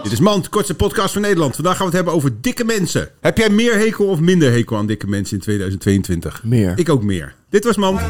Dit is Mand, kortste podcast van Nederland. Vandaag gaan we het hebben over dikke mensen. Heb jij meer hekel of minder hekel aan dikke mensen in 2022? Meer. Ik ook meer. Dit was Mand.